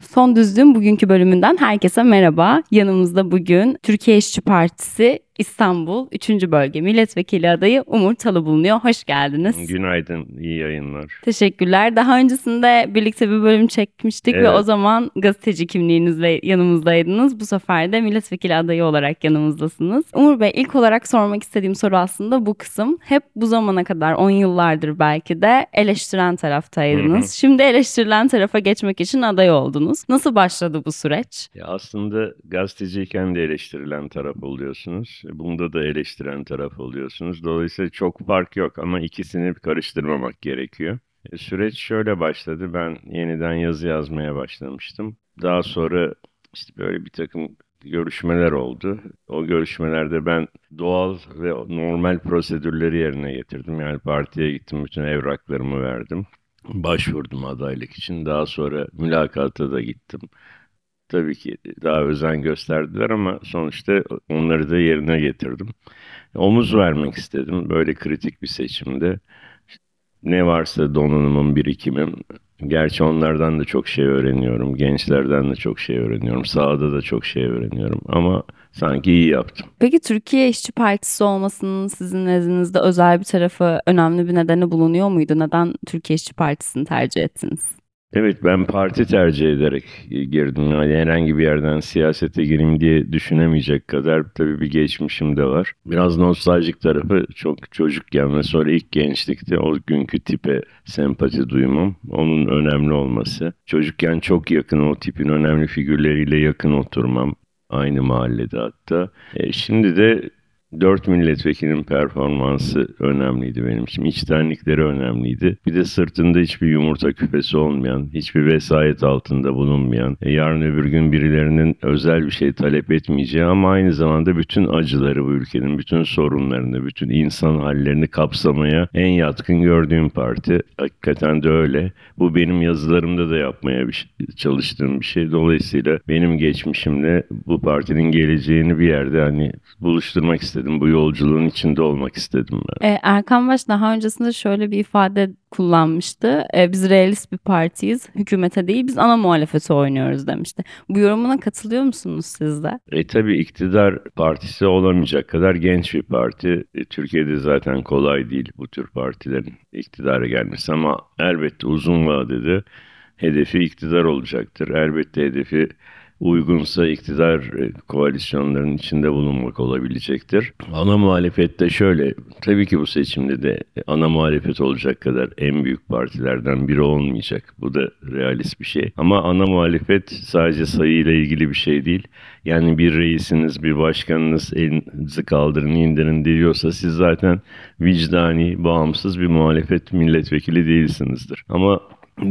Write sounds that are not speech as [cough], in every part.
Son Düzlüğün bugünkü bölümünden herkese merhaba. Yanımızda bugün Türkiye İşçi Partisi İstanbul 3. Bölge Milletvekili adayı Umur Talı bulunuyor. Hoş geldiniz. Günaydın, iyi yayınlar. Teşekkürler. Daha öncesinde birlikte bir bölüm çekmiştik Evet. ve o zaman gazeteci kimliğinizle yanımızdaydınız. Bu sefer de milletvekili adayı olarak yanımızdasınız. Umur Bey ilk olarak sormak istediğim soru aslında bu kısım. Hep bu zamana kadar 10 yıllardır belki de eleştiren taraftaydınız. Hı hı. Şimdi eleştirilen tarafa geçmek için aday oldunuz. Nasıl başladı bu süreç? Ya aslında gazeteciyken de eleştirilen taraf oluyorsunuz. Bunda da eleştiren taraf oluyorsunuz. Dolayısıyla çok fark yok ama ikisini karıştırmamak gerekiyor. E, Süreç şöyle başladı. Ben yeniden yazı yazmaya başlamıştım. Daha sonra işte böyle bir takım görüşmeler oldu. O görüşmelerde ben doğal ve normal prosedürleri yerine getirdim. Yani partiye gittim, bütün evraklarımı verdim. Başvurdum adaylık için. Daha sonra mülakata da gittim. Tabii ki daha özen gösterdiler ama sonuçta onları da yerine getirdim. Omuz vermek istedim böyle kritik bir seçimde. Ne varsa donanımım, birikimim. Gerçi onlardan da çok şey öğreniyorum. Gençlerden de çok şey öğreniyorum. Sahada da çok şey öğreniyorum. Ama sanki iyi yaptım. Peki Türkiye İşçi Partisi olmasının sizin nezdinizde özel bir tarafı, önemli bir nedeni bulunuyor muydu? Neden Türkiye İşçi Partisi'ni tercih ettiniz? Evet ben parti tercih ederek girdim. Yani herhangi bir yerden siyasete gireyim diye düşünemeyecek kadar tabii bir geçmişim de var. Biraz nostaljik tarafı çok çocukken ve sonra ilk gençlikte o günkü tipe sempati duymam. Onun önemli olması. Çocukken çok yakın o tipin önemli figürleriyle yakın oturmam. Aynı mahallede hatta. E, şimdi de Dört milletvekilinin performansı önemliydi benim için. İçtenlikleri önemliydi. Bir de sırtında hiçbir yumurta küpesi olmayan, hiçbir vesayet altında bulunmayan, e, yarın öbür gün birilerinin özel bir şey talep etmeyeceği ama aynı zamanda bütün acıları bu ülkenin, bütün sorunlarını, bütün insan hallerini kapsamaya en yatkın gördüğüm parti. Hakikaten de öyle. Bu benim yazılarımda da yapmaya bir şey- çalıştığım bir şey. Dolayısıyla benim geçmişimle bu partinin geleceğini bir yerde hani buluşturmak istedim. Bu yolculuğun içinde olmak istedim ben. Ee, Erkan Baş daha öncesinde şöyle bir ifade kullanmıştı. Ee, biz realist bir partiyiz, hükümete değil biz ana muhalefete oynuyoruz demişti. Bu yorumuna katılıyor musunuz siz de? E tabi iktidar partisi olamayacak kadar genç bir parti. E, Türkiye'de zaten kolay değil bu tür partilerin iktidara gelmesi ama elbette uzun vadede hedefi iktidar olacaktır. Elbette hedefi uygunsa iktidar e, koalisyonlarının içinde bulunmak olabilecektir. Ana muhalefette şöyle, tabii ki bu seçimde de ana muhalefet olacak kadar en büyük partilerden biri olmayacak. Bu da realist bir şey. Ama ana muhalefet sadece sayıyla ilgili bir şey değil. Yani bir reisiniz, bir başkanınız elinizi kaldırın, indirin diyorsa siz zaten vicdani, bağımsız bir muhalefet milletvekili değilsinizdir. Ama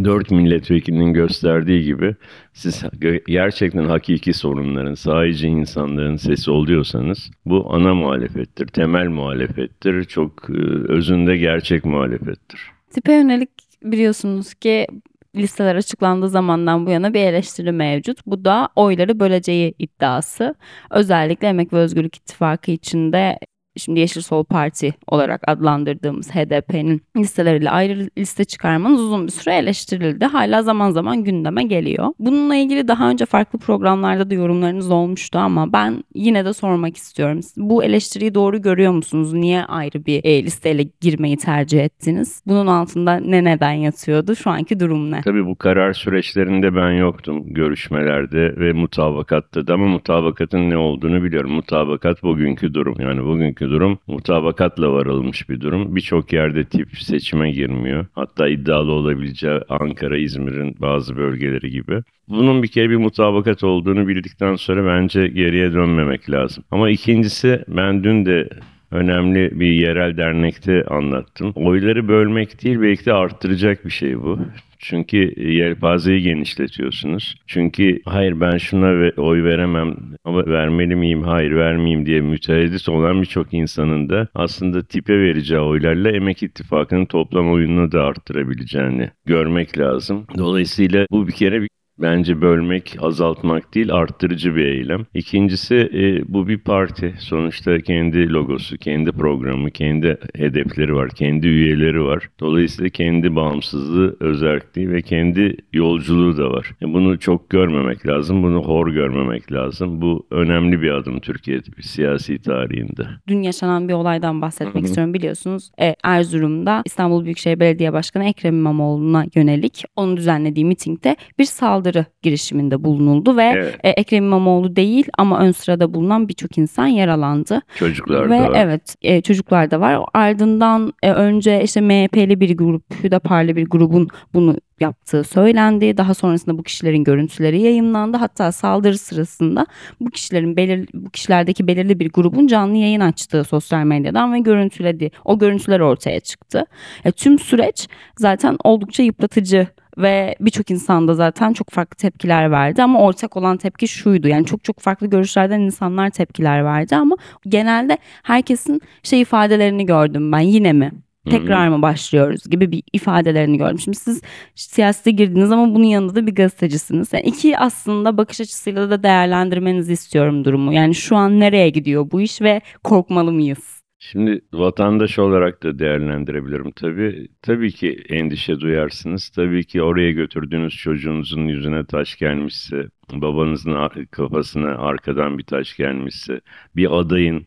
dört milletvekilinin gösterdiği gibi siz gerçekten hakiki sorunların, sahici insanların sesi oluyorsanız bu ana muhalefettir, temel muhalefettir, çok e, özünde gerçek muhalefettir. Tipe yönelik biliyorsunuz ki listeler açıklandığı zamandan bu yana bir eleştiri mevcut. Bu da oyları böleceği iddiası. Özellikle Emek ve Özgürlük İttifakı içinde şimdi Yeşil Sol Parti olarak adlandırdığımız HDP'nin listeleriyle ayrı liste çıkarmanız uzun bir süre eleştirildi. Hala zaman zaman gündeme geliyor. Bununla ilgili daha önce farklı programlarda da yorumlarınız olmuştu ama ben yine de sormak istiyorum. Bu eleştiriyi doğru görüyor musunuz? Niye ayrı bir e, listeyle girmeyi tercih ettiniz? Bunun altında ne neden yatıyordu? Şu anki durum ne? Tabii bu karar süreçlerinde ben yoktum görüşmelerde ve mutabakatta da ama mutabakatın ne olduğunu biliyorum. Mutabakat bugünkü durum yani bugünkü durum mutabakatla varılmış bir durum. Birçok yerde tip seçime girmiyor. Hatta iddialı olabileceği Ankara, İzmir'in bazı bölgeleri gibi. Bunun bir kere bir mutabakat olduğunu bildikten sonra bence geriye dönmemek lazım. Ama ikincisi ben dün de önemli bir yerel dernekte anlattım. Oyları bölmek değil belki de arttıracak bir şey bu. Çünkü yelpazeyi genişletiyorsunuz. Çünkü hayır ben şuna oy veremem ama vermeli miyim hayır vermeyeyim diye mütereddit olan birçok insanın da aslında tipe vereceği oylarla Emek İttifakı'nın toplam oyununu da arttırabileceğini görmek lazım. Dolayısıyla bu bir kere bir Bence bölmek, azaltmak değil, arttırıcı bir eylem. İkincisi e, bu bir parti. Sonuçta kendi logosu, kendi programı, kendi hedefleri var, kendi üyeleri var. Dolayısıyla kendi bağımsızlığı, özelliği ve kendi yolculuğu da var. E, bunu çok görmemek lazım, bunu hor görmemek lazım. Bu önemli bir adım Türkiye siyasi tarihinde. Dün yaşanan bir olaydan bahsetmek istiyorum. Biliyorsunuz e, Erzurum'da İstanbul Büyükşehir Belediye Başkanı Ekrem İmamoğlu'na yönelik onun düzenlediği mitingde bir saldırı girişiminde bulunuldu ve Evet. e, Ekrem İmamoğlu değil ama ön sırada bulunan birçok insan yaralandı. Çocuklar Ve da var. evet e, çocuklar da var. Ardından e, önce işte MHP'li bir grup, Hüdapar'lı bir grubun bunu yaptığı söylendi. Daha sonrasında bu kişilerin görüntüleri yayınlandı. Hatta saldırı sırasında bu kişilerin belir bu kişilerdeki belirli bir grubun canlı yayın açtığı sosyal medyadan ve görüntüledi. O görüntüler ortaya çıktı. E, tüm süreç zaten oldukça yıpratıcı ve birçok insan da zaten çok farklı tepkiler verdi ama ortak olan tepki şuydu. Yani çok çok farklı görüşlerden insanlar tepkiler verdi ama genelde herkesin şey ifadelerini gördüm ben yine mi? Tekrar mı başlıyoruz gibi bir ifadelerini gördüm. Şimdi siz siyasete girdiniz ama bunun yanında da bir gazetecisiniz. Yani iki aslında bakış açısıyla da değerlendirmenizi istiyorum durumu. Yani şu an nereye gidiyor bu iş ve korkmalı mıyız? Şimdi vatandaş olarak da değerlendirebilirim tabii. Tabii ki endişe duyarsınız. Tabii ki oraya götürdüğünüz çocuğunuzun yüzüne taş gelmişse, babanızın kafasına arkadan bir taş gelmişse, bir adayın,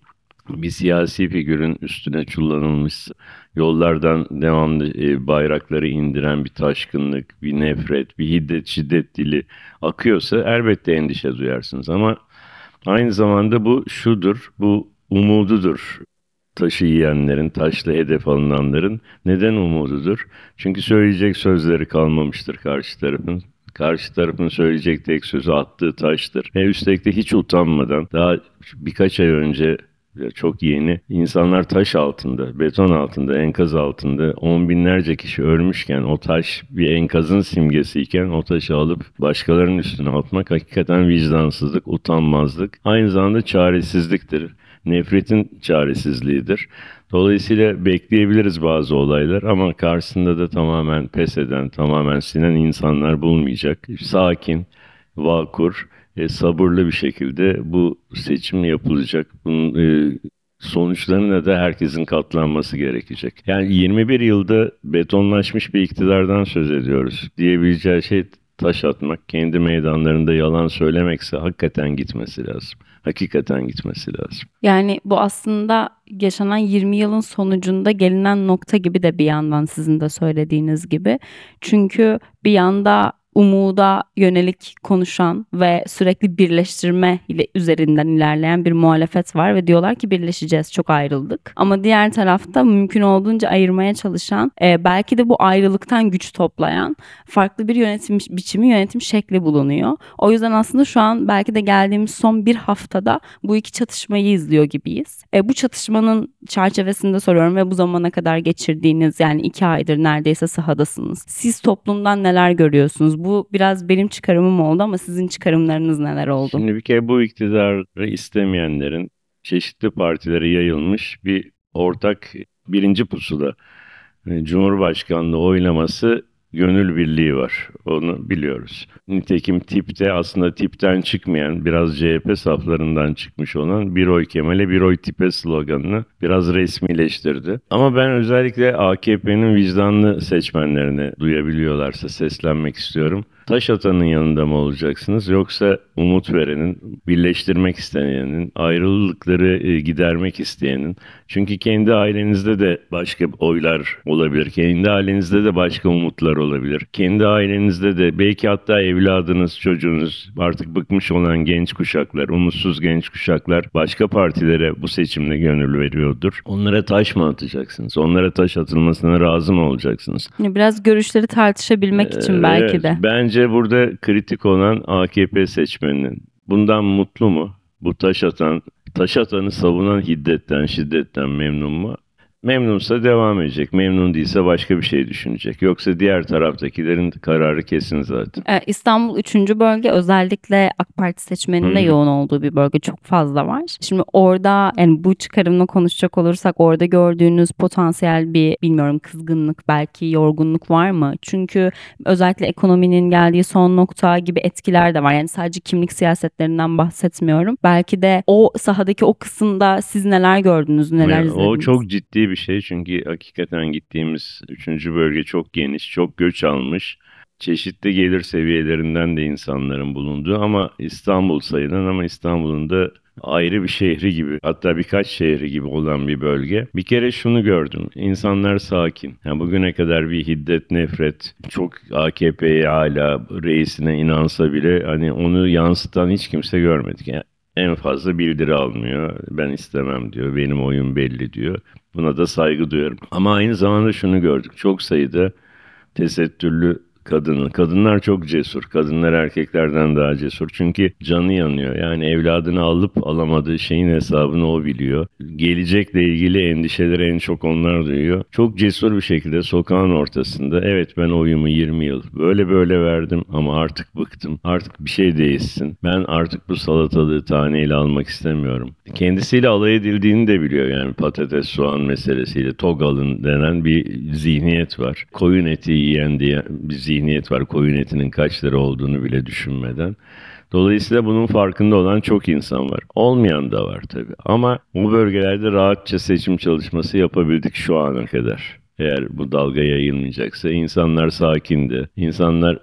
bir siyasi figürün üstüne çullanılmışsa, yollardan devamlı e, bayrakları indiren bir taşkınlık, bir nefret, bir hiddet, şiddet dili akıyorsa elbette endişe duyarsınız. Ama aynı zamanda bu şudur, bu umududur taşı yiyenlerin, taşla hedef alınanların neden umududur? Çünkü söyleyecek sözleri kalmamıştır karşı tarafın. Karşı tarafın söyleyecek tek sözü attığı taştır. Ve üstelik de hiç utanmadan daha birkaç ay önce çok yeni insanlar taş altında, beton altında, enkaz altında on binlerce kişi ölmüşken o taş bir enkazın simgesiyken o taşı alıp başkalarının üstüne atmak hakikaten vicdansızlık, utanmazlık, aynı zamanda çaresizliktir nefretin çaresizliğidir. Dolayısıyla bekleyebiliriz bazı olaylar ama karşısında da tamamen pes eden, tamamen sinen insanlar bulmayacak. Sakin, vakur, e, sabırlı bir şekilde bu seçim yapılacak. Bunun e, sonuçlarına da herkesin katlanması gerekecek. Yani 21 yılda betonlaşmış bir iktidardan söz ediyoruz. Diyebileceği şey taş atmak, kendi meydanlarında yalan söylemekse hakikaten gitmesi lazım. Hakikaten gitmesi lazım. Yani bu aslında yaşanan 20 yılın sonucunda gelinen nokta gibi de bir yandan sizin de söylediğiniz gibi. Çünkü bir yanda umuda yönelik konuşan ve sürekli birleştirme ile üzerinden ilerleyen bir muhalefet var ve diyorlar ki birleşeceğiz çok ayrıldık. Ama diğer tarafta mümkün olduğunca ayırmaya çalışan e, belki de bu ayrılıktan güç toplayan farklı bir yönetim biçimi yönetim şekli bulunuyor. O yüzden aslında şu an belki de geldiğimiz son bir haftada bu iki çatışmayı izliyor gibiyiz. E, bu çatışmanın çerçevesinde soruyorum ve bu zamana kadar geçirdiğiniz yani iki aydır neredeyse sahadasınız. Siz toplumdan neler görüyorsunuz? Bu biraz benim çıkarımım oldu ama sizin çıkarımlarınız neler oldu? Şimdi bir kere bu iktidarı istemeyenlerin çeşitli partilere yayılmış bir ortak birinci pusula. e, Cumhurbaşkanlığı oylaması gönül birliği var. Onu biliyoruz. Nitekim tipte aslında tipten çıkmayan biraz CHP saflarından çıkmış olan bir oy Kemal'e bir oy tipe sloganını biraz resmileştirdi. Ama ben özellikle AKP'nin vicdanlı seçmenlerine duyabiliyorlarsa seslenmek istiyorum. Taş atanın yanında mı olacaksınız yoksa umut verenin, birleştirmek isteyenin, ayrılıkları e, gidermek isteyenin. Çünkü kendi ailenizde de başka oylar olabilir. Kendi ailenizde de başka umutlar olabilir. Kendi ailenizde de belki hatta evladınız, çocuğunuz artık bıkmış olan genç kuşaklar, umutsuz genç kuşaklar başka partilere bu seçimde gönül veriyordur. Onlara taş mı atacaksınız? Onlara taş atılmasına razı mı olacaksınız? Biraz görüşleri tartışabilmek için Ee, belki evet. de. Bence burada kritik olan AKP seçmeninin. Bundan mutlu mu? Bu taş atan taş atanı savunan hiddetten, şiddetten memnun mu? Memnunsa devam edecek. Memnun değilse başka bir şey düşünecek. Yoksa diğer taraftakilerin kararı kesin zaten. Ee, İstanbul 3. bölge özellikle AK Parti seçmeninin de yoğun olduğu bir bölge çok fazla var. Şimdi orada yani bu çıkarımla konuşacak olursak orada gördüğünüz potansiyel bir bilmiyorum kızgınlık belki yorgunluk var mı? Çünkü özellikle ekonominin geldiği son nokta gibi etkiler de var. Yani sadece kimlik siyasetlerinden bahsetmiyorum. Belki de o sahadaki o kısımda siz neler gördünüz, neler Yani izlediniz? o çok ciddi bir şey çünkü hakikaten gittiğimiz 3. bölge çok geniş, çok göç almış. Çeşitli gelir seviyelerinden de insanların bulunduğu ama İstanbul sayılan ama İstanbul'un da ayrı bir şehri gibi hatta birkaç şehri gibi olan bir bölge. Bir kere şunu gördüm. İnsanlar sakin. Yani bugüne kadar bir hiddet, nefret, çok AKP'ye hala reisine inansa bile hani onu yansıtan hiç kimse görmedik. Yani en fazla bildiri almıyor. Ben istemem diyor. Benim oyun belli diyor. Buna da saygı duyuyorum. Ama aynı zamanda şunu gördük. Çok sayıda tesettürlü kadını. Kadınlar çok cesur. Kadınlar erkeklerden daha cesur. Çünkü canı yanıyor. Yani evladını alıp alamadığı şeyin hesabını o biliyor. Gelecekle ilgili endişeleri en çok onlar duyuyor. Çok cesur bir şekilde sokağın ortasında evet ben oyumu 20 yıl böyle böyle verdim ama artık bıktım. Artık bir şey değişsin. Ben artık bu salatalığı taneyle almak istemiyorum. Kendisiyle alay edildiğini de biliyor yani patates soğan meselesiyle togalın denen bir zihniyet var. Koyun eti yiyen diye bir zihniyet var. Koyun etinin kaç lira olduğunu bile düşünmeden. Dolayısıyla bunun farkında olan çok insan var. Olmayan da var tabii. Ama bu bölgelerde rahatça seçim çalışması yapabildik şu ana kadar. Eğer bu dalga yayılmayacaksa insanlar sakindi. İnsanlar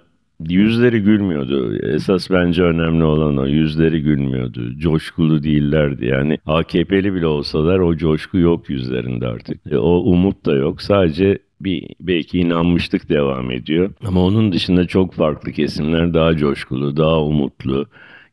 yüzleri gülmüyordu. Esas bence önemli olan o. Yüzleri gülmüyordu. Coşkulu değillerdi. Yani AKP'li bile olsalar o coşku yok yüzlerinde artık. E, o umut da yok. Sadece bir belki inanmışlık devam ediyor. Ama onun dışında çok farklı kesimler daha coşkulu, daha umutlu.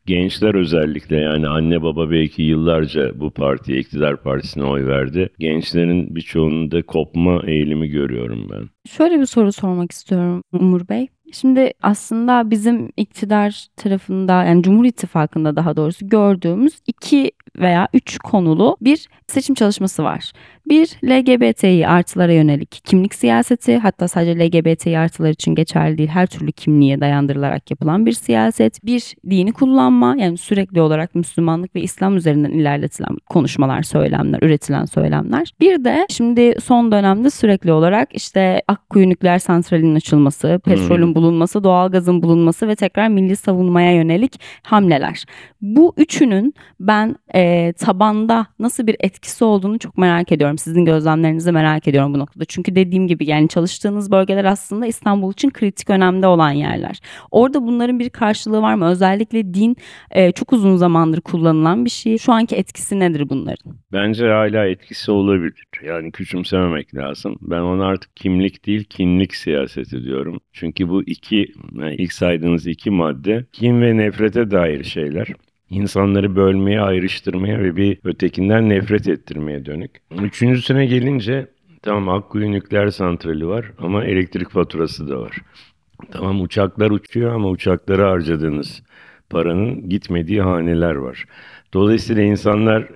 Gençler özellikle yani anne baba belki yıllarca bu partiye, iktidar partisine oy verdi. Gençlerin birçoğunun da kopma eğilimi görüyorum ben. Şöyle bir soru sormak istiyorum Umur Bey. Şimdi aslında bizim iktidar tarafında yani Cumhur İttifakı'nda daha doğrusu gördüğümüz iki veya üç konulu bir seçim çalışması var. Bir LGBTİ artılara yönelik kimlik siyaseti hatta sadece LGBTİ artılar için geçerli değil her türlü kimliğe dayandırılarak yapılan bir siyaset. Bir dini kullanma yani sürekli olarak Müslümanlık ve İslam üzerinden ilerletilen konuşmalar, söylemler, üretilen söylemler. Bir de şimdi son dönemde sürekli olarak işte Akkuyu nükleer santralinin açılması, petrolün bulunması, doğalgazın bulunması ve tekrar milli savunmaya yönelik hamleler. Bu üçünün ben e, tabanda nasıl bir etkisi olduğunu çok merak ediyorum. Sizin gözlemlerinizi merak ediyorum bu noktada. Çünkü dediğim gibi yani çalıştığınız bölgeler aslında İstanbul için kritik önemde olan yerler. Orada bunların bir karşılığı var mı? Özellikle din e, çok uzun zamandır kullanılan bir şey. Şu anki etkisi nedir bunların? Bence hala etkisi olabilir. Yani küçümsememek lazım. Ben ona artık kimlik değil kinlik siyaseti diyorum. Çünkü bu iki, yani ilk saydığınız iki madde kin ve nefrete dair şeyler. İnsanları bölmeye, ayrıştırmaya ve bir ötekinden nefret ettirmeye dönük. Üçüncüsüne gelince tamam Akkuyu nükleer santrali var ama elektrik faturası da var. Tamam uçaklar uçuyor ama uçaklara harcadığınız paranın gitmediği haneler var. Dolayısıyla insanlar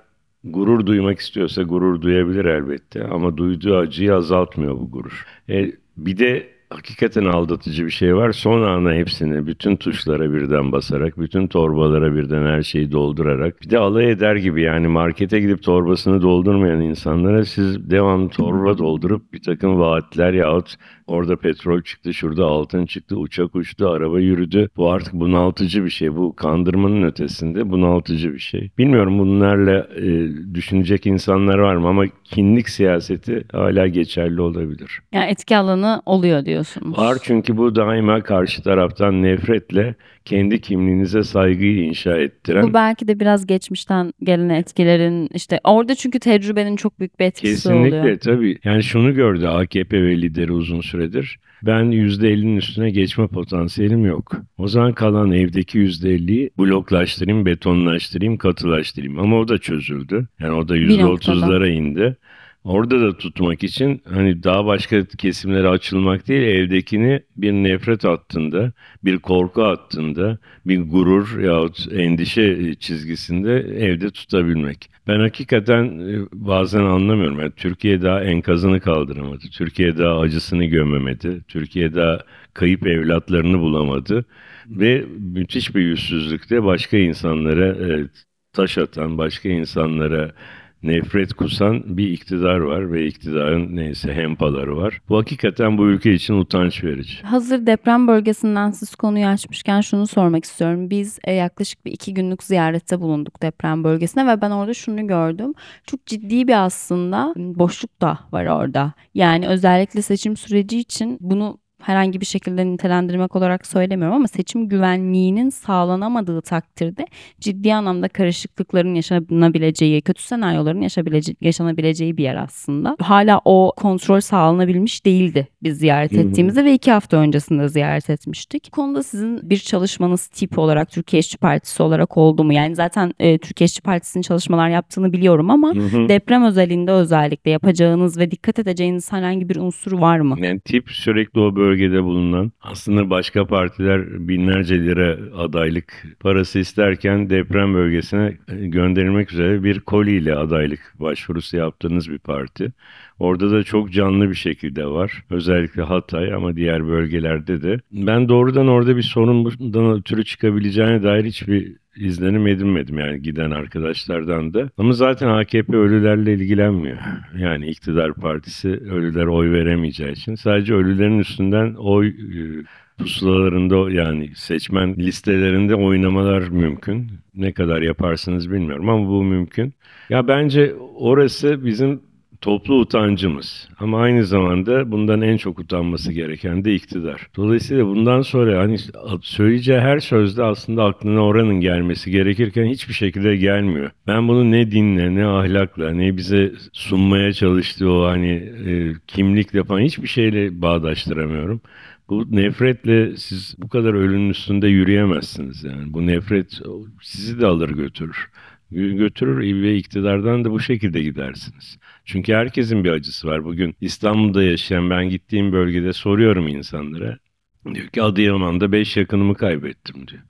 gurur duymak istiyorsa gurur duyabilir elbette ama duyduğu acıyı azaltmıyor bu gurur. E, bir de hakikaten aldatıcı bir şey var. Son ana hepsini bütün tuşlara birden basarak, bütün torbalara birden her şeyi doldurarak bir de alay eder gibi yani markete gidip torbasını doldurmayan insanlara siz devamlı torba doldurup bir takım vaatler yahut orada petrol çıktı, şurada altın çıktı, uçak uçtu, araba yürüdü. Bu artık bunaltıcı bir şey. Bu kandırmanın ötesinde bunaltıcı bir şey. Bilmiyorum bunlarla e, düşünecek insanlar var mı ama kinlik siyaseti hala geçerli olabilir. Yani etki alanı oluyor diyorsunuz. Var çünkü bu daima karşı taraftan nefretle kendi kimliğinize saygıyı inşa ettiren Bu belki de biraz geçmişten gelen etkilerin işte orada çünkü tecrübenin çok büyük bir etkisi Kesinlikle oluyor. tabii. Yani şunu gördü AKP ve lideri uzun süredir. Ben %50'nin üstüne geçme potansiyelim yok. O zaman kalan evdeki %50'yi bloklaştırayım, betonlaştırayım, katılaştırayım. Ama o da çözüldü. Yani o da Bir noktada. %30'lara indi. Orada da tutmak için hani daha başka kesimlere açılmak değil evdekini bir nefret hattında, bir korku hattında, bir gurur yahut endişe çizgisinde evde tutabilmek. Ben hakikaten e, bazen anlamıyorum. Yani Türkiye daha enkazını kaldıramadı. Türkiye daha acısını gömemedi. Türkiye daha kayıp evlatlarını bulamadı. Ve müthiş bir yüzsüzlükte başka insanlara e, taş atan, başka insanlara nefret kusan bir iktidar var ve iktidarın neyse hempaları var. Bu hakikaten bu ülke için utanç verici. Hazır deprem bölgesinden siz konuyu açmışken şunu sormak istiyorum. Biz e, yaklaşık bir iki günlük ziyarette bulunduk deprem bölgesine ve ben orada şunu gördüm. Çok ciddi bir aslında boşluk da var orada. Yani özellikle seçim süreci için bunu herhangi bir şekilde nitelendirmek olarak söylemiyorum ama seçim güvenliğinin sağlanamadığı takdirde ciddi anlamda karışıklıkların yaşanabileceği, kötü senaryoların yaşanabileceği bir yer aslında. Hala o kontrol sağlanabilmiş değildi biz ziyaret ettiğimizde ve iki hafta öncesinde ziyaret etmiştik. Bu konuda sizin bir çalışmanız tip olarak Türkiye İşçi Partisi olarak oldu mu? Yani zaten e, Türkiye İşçi Partisi'nin çalışmalar yaptığını biliyorum ama deprem özelinde özellikle yapacağınız ve dikkat edeceğiniz herhangi bir unsur var mı? Yani tip sürekli o bölgede bulunan aslında başka partiler binlerce lira adaylık parası isterken deprem bölgesine gönderilmek üzere bir koliyle adaylık başvurusu yaptığınız bir parti. Orada da çok canlı bir şekilde var. Özellikle Hatay ama diğer bölgelerde de. Ben doğrudan orada bir sorun bundan ötürü çıkabileceğine dair hiçbir izlenim edinmedim yani giden arkadaşlardan da. Ama zaten AKP ölülerle ilgilenmiyor. Yani iktidar partisi ölüler oy veremeyeceği için sadece ölülerin üstünden oy e, pusulalarında yani seçmen listelerinde oynamalar mümkün. Ne kadar yaparsınız bilmiyorum ama bu mümkün. Ya bence orası bizim toplu utancımız. Ama aynı zamanda bundan en çok utanması gereken de iktidar. Dolayısıyla bundan sonra hani söyleyeceği her sözde aslında aklına oranın gelmesi gerekirken hiçbir şekilde gelmiyor. Ben bunu ne dinle, ne ahlakla, ne bize sunmaya çalıştığı o hani e, kimlikle falan hiçbir şeyle bağdaştıramıyorum. Bu nefretle siz bu kadar ölünün üstünde yürüyemezsiniz yani. Bu nefret sizi de alır götürür. Götürür ve iktidardan da bu şekilde gidersiniz. Çünkü herkesin bir acısı var. Bugün İstanbul'da yaşayan ben gittiğim bölgede soruyorum insanlara. Diyor ki Adıyaman'da 5 yakınımı kaybettim diyor.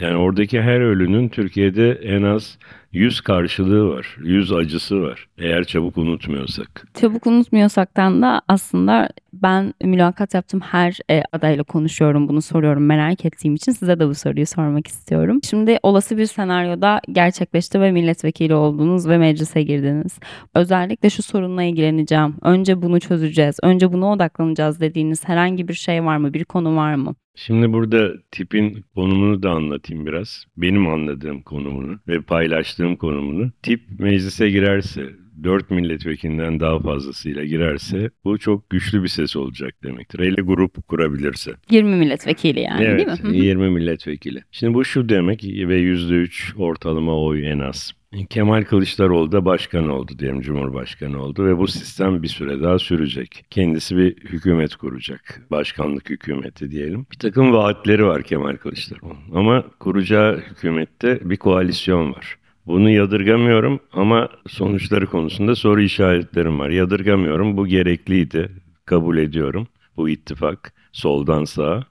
Yani oradaki her ölünün Türkiye'de en az 100 karşılığı var. 100 acısı var. Eğer çabuk unutmuyorsak. Çabuk unutmuyorsaktan da aslında ben mülakat yaptığım her e, adayla konuşuyorum bunu soruyorum merak ettiğim için size de bu soruyu sormak istiyorum. Şimdi olası bir senaryoda gerçekleşti ve milletvekili oldunuz ve meclise girdiniz. Özellikle şu sorunla ilgileneceğim. Önce bunu çözeceğiz. Önce buna odaklanacağız dediğiniz herhangi bir şey var mı? Bir konu var mı? Şimdi burada tipin konumunu da anlatayım biraz. Benim anladığım konumunu ve paylaştığım konumunu. Tip meclise girerse, 4 milletvekilinden daha fazlasıyla girerse bu çok güçlü bir ses olacak demektir. Hele grup kurabilirse. 20 milletvekili yani evet, değil mi? Hı hı. 20 milletvekili. Şimdi bu şu demek ve %3 ortalama oy en az. Kemal Kılıçdaroğlu da başkan oldu diyelim, cumhurbaşkanı oldu ve bu sistem bir süre daha sürecek. Kendisi bir hükümet kuracak, başkanlık hükümeti diyelim. Bir takım vaatleri var Kemal Kılıçdaroğlu ama kuracağı hükümette bir koalisyon var. Bunu yadırgamıyorum ama sonuçları konusunda soru işaretlerim var. Yadırgamıyorum, bu gerekliydi, kabul ediyorum bu ittifak soldan sağa.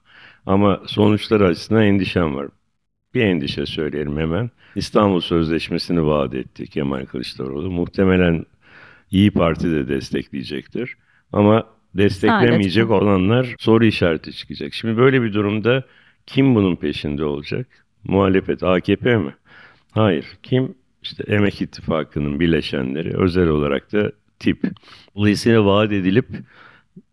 Ama sonuçları açısından endişem var. Bir endişe söyleyelim hemen. İstanbul Sözleşmesi'ni vaat etti Kemal Kılıçdaroğlu. Muhtemelen İyi Parti de destekleyecektir. Ama desteklemeyecek Saadet. olanlar soru işareti çıkacak. Şimdi böyle bir durumda kim bunun peşinde olacak? Muhalefet AKP mi? Hayır. Kim? İşte Emek İttifakı'nın bileşenleri, özel olarak da tip. Dolayısıyla vaat edilip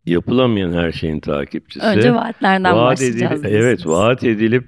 yapılamayan her şeyin takipçisi. Önce vaatlerden vaat başlayacağız. edilip, evet, vaat edilip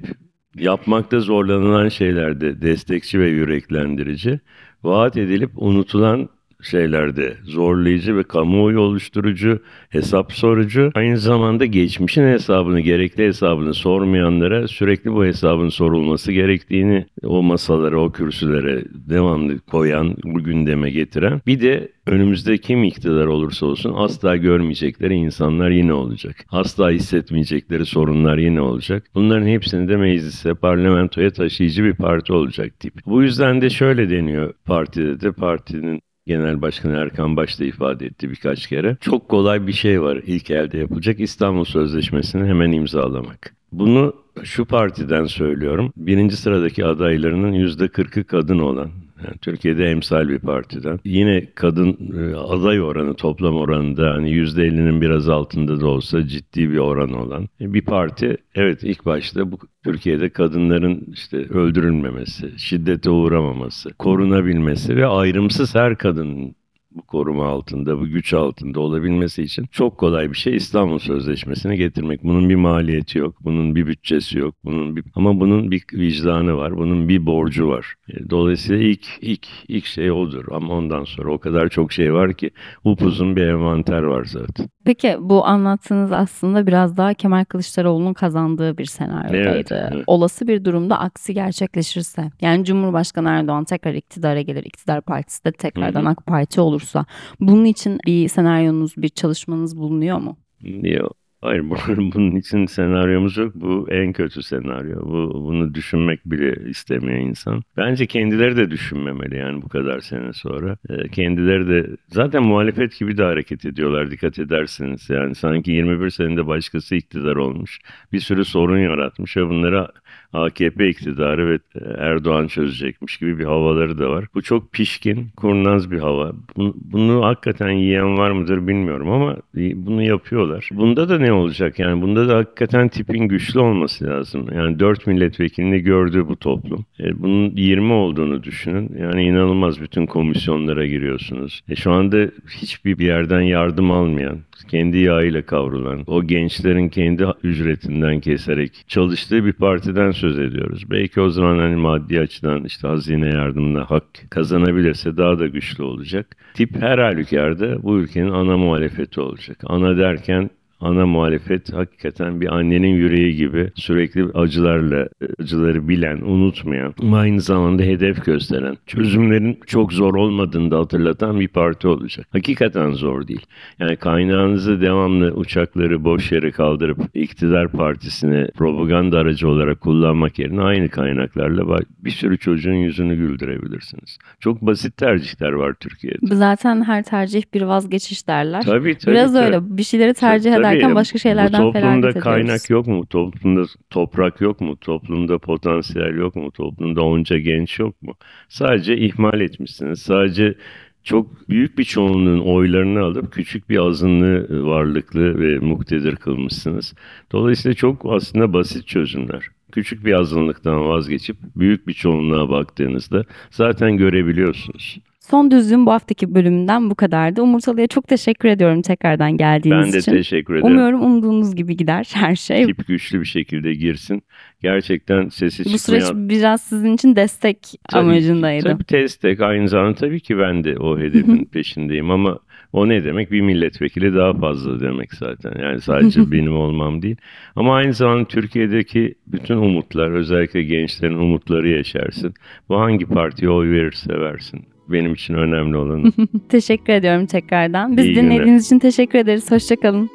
yapmakta zorlanılan şeylerde destekçi ve yüreklendirici, vaat edilip unutulan şeylerde zorlayıcı ve kamuoyu oluşturucu, hesap sorucu, aynı zamanda geçmişin hesabını, gerekli hesabını sormayanlara sürekli bu hesabın sorulması gerektiğini o masalara, o kürsülere devamlı koyan, bu gündeme getiren, bir de önümüzde kim iktidar olursa olsun asla görmeyecekleri insanlar yine olacak. Asla hissetmeyecekleri sorunlar yine olacak. Bunların hepsini de meclise, parlamentoya taşıyıcı bir parti olacak tip. Bu yüzden de şöyle deniyor partide de partinin Genel Başkan Erkan Baş da ifade etti birkaç kere. Çok kolay bir şey var ilk elde yapılacak. İstanbul Sözleşmesi'ni hemen imzalamak. Bunu şu partiden söylüyorum. Birinci sıradaki adaylarının yüzde kırkı kadın olan, yani Türkiye'de emsal bir partiden. Yine kadın e, aday oranı toplam oranında hani %50'nin biraz altında da olsa ciddi bir oran olan bir parti. Evet ilk başta bu Türkiye'de kadınların işte öldürülmemesi, şiddete uğramaması, korunabilmesi ve ayrımsız her kadının bu koruma altında, bu güç altında olabilmesi için çok kolay bir şey İstanbul Sözleşmesi'ni getirmek. Bunun bir maliyeti yok, bunun bir bütçesi yok, bunun bir ama bunun bir vicdanı var, bunun bir borcu var. E, Dolayısıyla ilk ilk ilk şey odur ama ondan sonra o kadar çok şey var ki upuzun bir envanter var zaten. Peki bu anlattığınız aslında biraz daha Kemal Kılıçdaroğlu'nun kazandığı bir senaryodaydı. Evet, evet. Olası bir durumda aksi gerçekleşirse yani Cumhurbaşkanı Erdoğan tekrar iktidara gelir, iktidar partisi de tekrardan Hı hı. AK Parti olursa bunun için bir senaryonuz, bir çalışmanız bulunuyor mu? Yok. Hayır [laughs] bunun, için senaryomuz yok. Bu en kötü senaryo. Bu, bunu düşünmek bile istemiyor insan. Bence kendileri de düşünmemeli yani bu kadar sene sonra. Ee, kendileri de zaten muhalefet gibi de hareket ediyorlar dikkat ederseniz. Yani sanki 21 senede başkası iktidar olmuş. Bir sürü sorun yaratmış ve bunları AKP iktidarı ve Erdoğan çözecekmiş gibi bir havaları da var. Bu çok pişkin, kurnaz bir hava. Bunu, bunu hakikaten yiyen var mıdır bilmiyorum ama bunu yapıyorlar. Bunda da ne olacak? Yani bunda da hakikaten tipin güçlü olması lazım. Yani 4 milletvekilini gördü bu toplum. E, bunun 20 olduğunu düşünün. Yani inanılmaz bütün komisyonlara giriyorsunuz. E, şu anda hiçbir bir yerden yardım almayan, kendi yağıyla kavrulan, o gençlerin kendi ücretinden keserek çalıştığı bir partiden söz ediyoruz. Belki o zaman hani maddi açıdan işte hazine yardımına hak kazanabilirse daha da güçlü olacak. Tip her halükarda bu ülkenin ana muhalefeti olacak. Ana derken ana muhalefet hakikaten bir annenin yüreği gibi sürekli acılarla, acıları bilen, unutmayan ama aynı zamanda hedef gösteren, çözümlerin çok zor olmadığını da hatırlatan bir parti olacak. Hakikaten zor değil. Yani kaynağınızı devamlı uçakları boş yere kaldırıp iktidar partisini propaganda aracı olarak kullanmak yerine aynı kaynaklarla bir sürü çocuğun yüzünü güldürebilirsiniz. Çok basit tercihler var Türkiye'de. Zaten her tercih bir vazgeçiş derler. Tabii tabii. Biraz tabii. öyle bir şeyleri tercih Tabii, ederken başka şeylerden toplumda feragat ediyoruz. kaynak yok mu? Toplumda toprak yok mu? Toplumda potansiyel yok mu? Toplumda onca genç yok mu? Sadece ihmal etmişsiniz. Sadece çok büyük bir çoğunluğun oylarını alıp küçük bir azınlığı varlıklı ve muktedir kılmışsınız. Dolayısıyla çok aslında basit çözümler. Küçük bir azınlıktan vazgeçip büyük bir çoğunluğa baktığınızda zaten görebiliyorsunuz. Son düzlüğün bu haftaki bölümünden bu kadardı. Umurtalı'ya çok teşekkür ediyorum tekrardan geldiğiniz Ben de için. teşekkür ederim. Umuyorum umduğunuz gibi gider [laughs] her şey. Tip güçlü bir şekilde girsin. Gerçekten sesi Bu süreç çıkmayan... biraz sizin için destek Tabii amacındaydı. Tabii destek aynı zamanda tabii ki ben de o hedefin peşindeyim ama o ne demek? Bir milletvekili daha fazla demek zaten. Yani sadece benim olmam değil. Ama aynı zamanda Türkiye'deki bütün umutlar özellikle gençlerin umutları yaşarsın. Bu hangi partiye oy verirse versin benim için önemli olan. [laughs] teşekkür ediyorum tekrardan. Biz İyi dinlediğiniz günler. için teşekkür ederiz. Hoşçakalın.